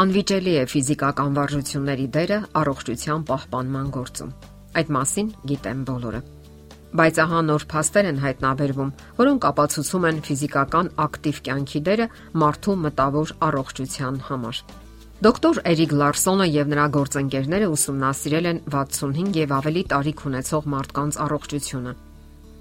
Անվիճելի է ֆիզիկական վարժությունների դերը առողջության պահպանման գործում։ Այդ մասին գիտեն բոլորը։ Բայց ահա նոր փաստեր են հայտնաբերվում, որոնք ապացուցում են ֆիզիկական ակտիվ կյանքի դերը մարդու մտավոր առողջության համար։ Դոկտոր Էրիկ Լարսոնը եւ նրա գործընկերները ուսումնասիրել են 65 եւ ավելի տարիք ունեցող մարդկանց առողջությունը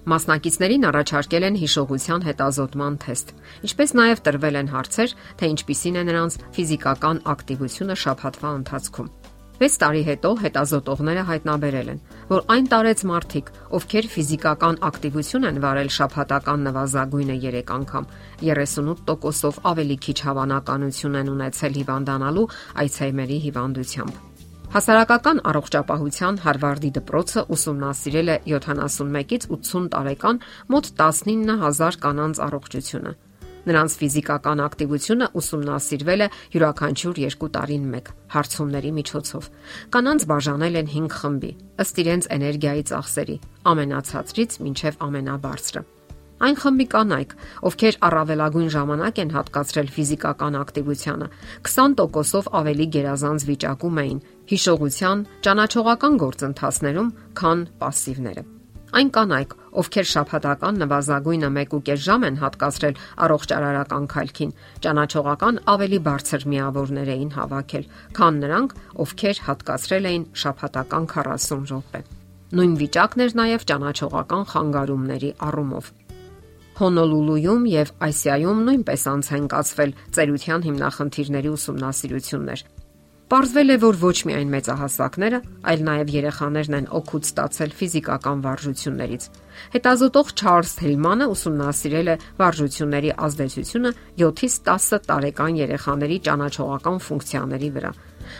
Մասնակիցներին առաջարկել են հիշողության հետազոտման թեստ, ինչպես նաև տրվել են հարցեր, թե ինչպիսին է նրանց ֆիզիկական ակտիվությունը շաբաթվա ընթացքում։ 6 տարի հետո հետազոտողները հայտնաբերել են, որ այն տարեց մարդիկ, ովքեր ֆիզիկական ակտիվություն են վարել շաբաթական նվազագույնը 3 անգամ, 38%-ով ավելի քիչ հավանականություն են ունեցել հիվանդանալու Alzheimer-ի հիվանդությամբ։ Հասարակական առողջապահության Հարվարդի դպրոցը ուսումնասիրել է 71-ից 80 տարեկան մոտ 19000 կանանց առողջությունը։ Նրանց ֆիզիկական ակտիվությունը ուսումնասիրվել է յուրաքանչյուր 2 տարին 1 հարցումների միջոցով։ Կանանց բաժանել են 5 խմբի, ըստ իրենց էներգիայի ծախսերի՝ ամենացածրից մինչև ամենաբարձրը։ Այն խմբի կանայք, ովքեր առավելագույն ժամանակ են հատկացրել ֆիզիկական ակտիվությանը, 20%-ով ավելի գերազանց վիճակում էին հիշողության, ճանաչողական գործընթացներում, քան пассивները։ Այն կանայք, ովքեր շփհատական նվազագույնը 1.5 ժամ են հատկացրել առողջ արարական քայլքին, ճանաչողական ավելի բարձր միավորներ էին հավաքել, քան նրանք, ովքեր հատկացրել էին շփհատական 40 րոպե։ Նույն վիճակն էր նաև ճանաչողական խանգարումների առումով։ Հոնոլուլուում եւ Ասիայում նույնպես անց են կացվել ծերության հիմնախնդիրների ուսումնասիրություններ։ Պարզվել է, որ ոչ միայն մեծահասակները, այլ նաև երեխաներն են օգուտ ստացել ֆիզիկական վարժություններից։ Հետազոտող Չարլզ Հիլմանը ուսումնասիրել է վարժությունների ազդեցությունը 7-ից 10 տարեկան երեխաների ճանաչողական ֆունկցիաների վրա։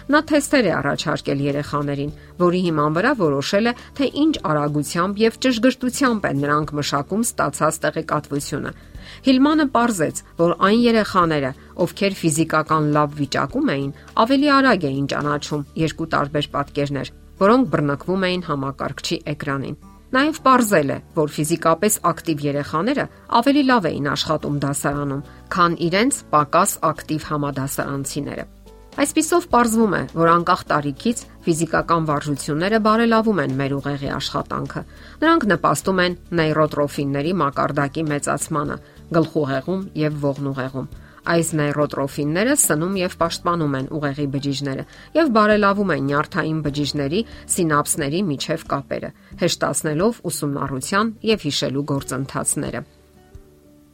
Նա թեստեր է առաջարկել երեխաներին, որի հիման վրա որոշել է, թե ինչ արագությամբ եւ ճշգրտությամբ են նրանք մշակում ստացած տեղեկատվությունը Հիլմանը ողրզեց, որ այն երեխաները, ովքեր ֆիզիկական լավ վիճակում էին, ավելի արագ էին ճանաչում երկու տարբեր պատկերներ, որոնք բռնկվում էին համակարգչի էկրանին։ Նաև ողրզել է, որ ֆիզիկապես ակտիվ երեխաները ավելի լավ էին աշխատում դասարանում, քան իրենց պակաս ակտիվ համադասարանցիները։ Այսպիսով ողրվում է, որ անկախ տարիքից ֆիզիկական վարժությունները բարելավում են մեր ուղեղի աշխատանքը։ Նրանք նպաստում են նեյրոտրոֆինների մակարդակի մեծացմանը, գլխուղեղում եւ ողնուղեղում։ Այս նեյրոտրոֆինները սնում եւ պաշտպանում են ուղեղի բջիջները եւ բարելավում են նյարդային բջիջների սինապսների միջև կապերը, հեշտացնելով ուսումնառության եւ հիշելու գործընթացները։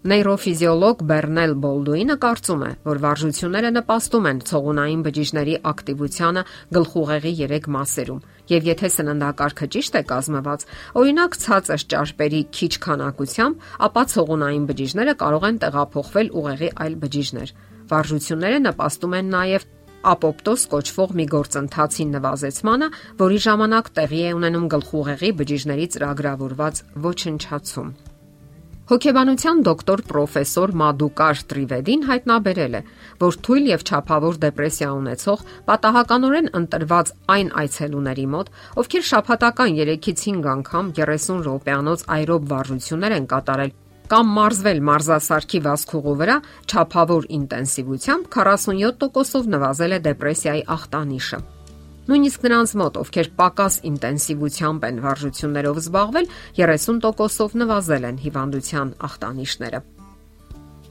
Նեյրոֆիզիոլոգ Բերնել Բոլդուինը կարծում է, որ վարժությունները նպաստում են ցողունային բջիջների ակտիվությանը գլխուղեղի 3 մասերում, եւ եթե սննդակարգը ճիշտ է կազմված, օրինակ ցածր ճարպերի քիչ քանակությամբ, ապա ցողունային բջիջները կարող են տեղափոխվել ուղեղի այլ բջիջներ։ Վարժությունները նպաստում են նաեւ ապոպտոզ կոչվող մի գործընթացի նվազեցմանը, որի ժամանակ տեղի է ունենում գլխուղեղի բջիջների ծրագրավորված ոչնչացում։ Հոգեբանության դոկտոր պրոֆեսոր Մադուկար Տրիվեդին հայտնաբերել է, որ թույլ եւ ճափավոր դեպրեսիա ունեցող պատահականորեն ընտրված այն այցելուների մոտ, ովքեր շաբաթական 3-ից 5 անգամ 30 րոպեանոց այրոբ վարժություններ են կատարել կամ մարզվել մարզասարքի վասկուղու վրա ճափավոր ինտենսիվությամբ 47%-ով նվազել է դեպրեսիայի ախտանիշը։ Նույնիսկ նրանց մոտ, ովքեր պակաս ինտենսիվությամբ են վարժություններով զբաղվել, 30%-ով նվազել են հիվանդության ախտանիշները։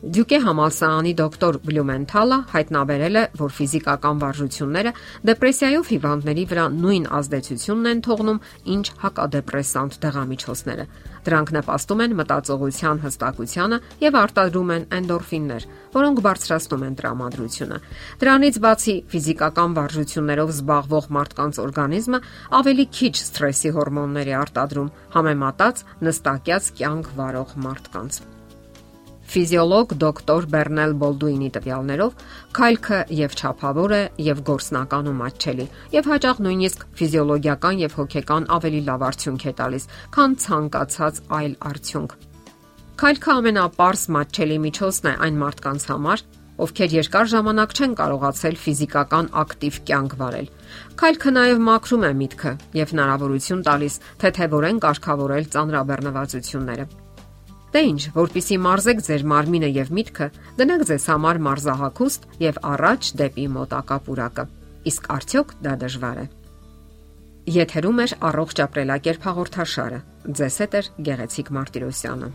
Դյուկե համալսարանի դոկտոր Բլյումենթալը հայտնաբերել է, որ ֆիզիկական վարժությունները դեպրեսիայով հիվանդների վրա նույն ազդեցությունն են թողնում, ինչ հակադեպրեսանտ դեղամիջոցները։ Դրանք նպաստում են մտածողության հստակությանը եւ արտադրում են էնդորֆիններ, որոնք բարձրացնում են տրամադրությունը։ Դրանից բացի ֆիզիկական վարժություններով զբաղվող մարդկանց օրգանիզմը ավելի քիչ սթրեսի հորմոններ է արտադրում համեմատած նստակյաց կյանք վարող մարդկանց։ Ֆիզիոլոգ դոկտոր Բերնել Բոլդուինի տվյալներով քայլքը եւ ճափավոր է եւ գործնական ու մատչելի եւ հաճախ նույնիսկ ֆիզիոլոգիական եւ հոգեկան ավելի լավ արդյունք է տալիս, քան ցանկացած այլ արդյունք։ Քայլքը ամենապարզ մատչելի միջոցն է այն մարդկանց համար, ովքեր երկար ժամանակ չեն կարողացել ֆիզիկական ակտիվ կյանք վարել։ Քայլքը նաև մաքրում է միտքը եւ հնարավորություն տալիս թեթևորեն կարգավորել ծանրաբեռնվածությունները։ Դե ինչ, որpիսի մարզեք ձեր մարմինը եւ միտքը, դնեք ձեզ համար մարզահակուստ եւ առաջ դեպի մոտակա պուրակը։ Իսկ արդյոք դա դժվար է։ Եթերում է առողջ ապրելակերպ հաղորդաշարը։ Ձեզ հետ է Գեղեցիկ Մարտիրոսյանը։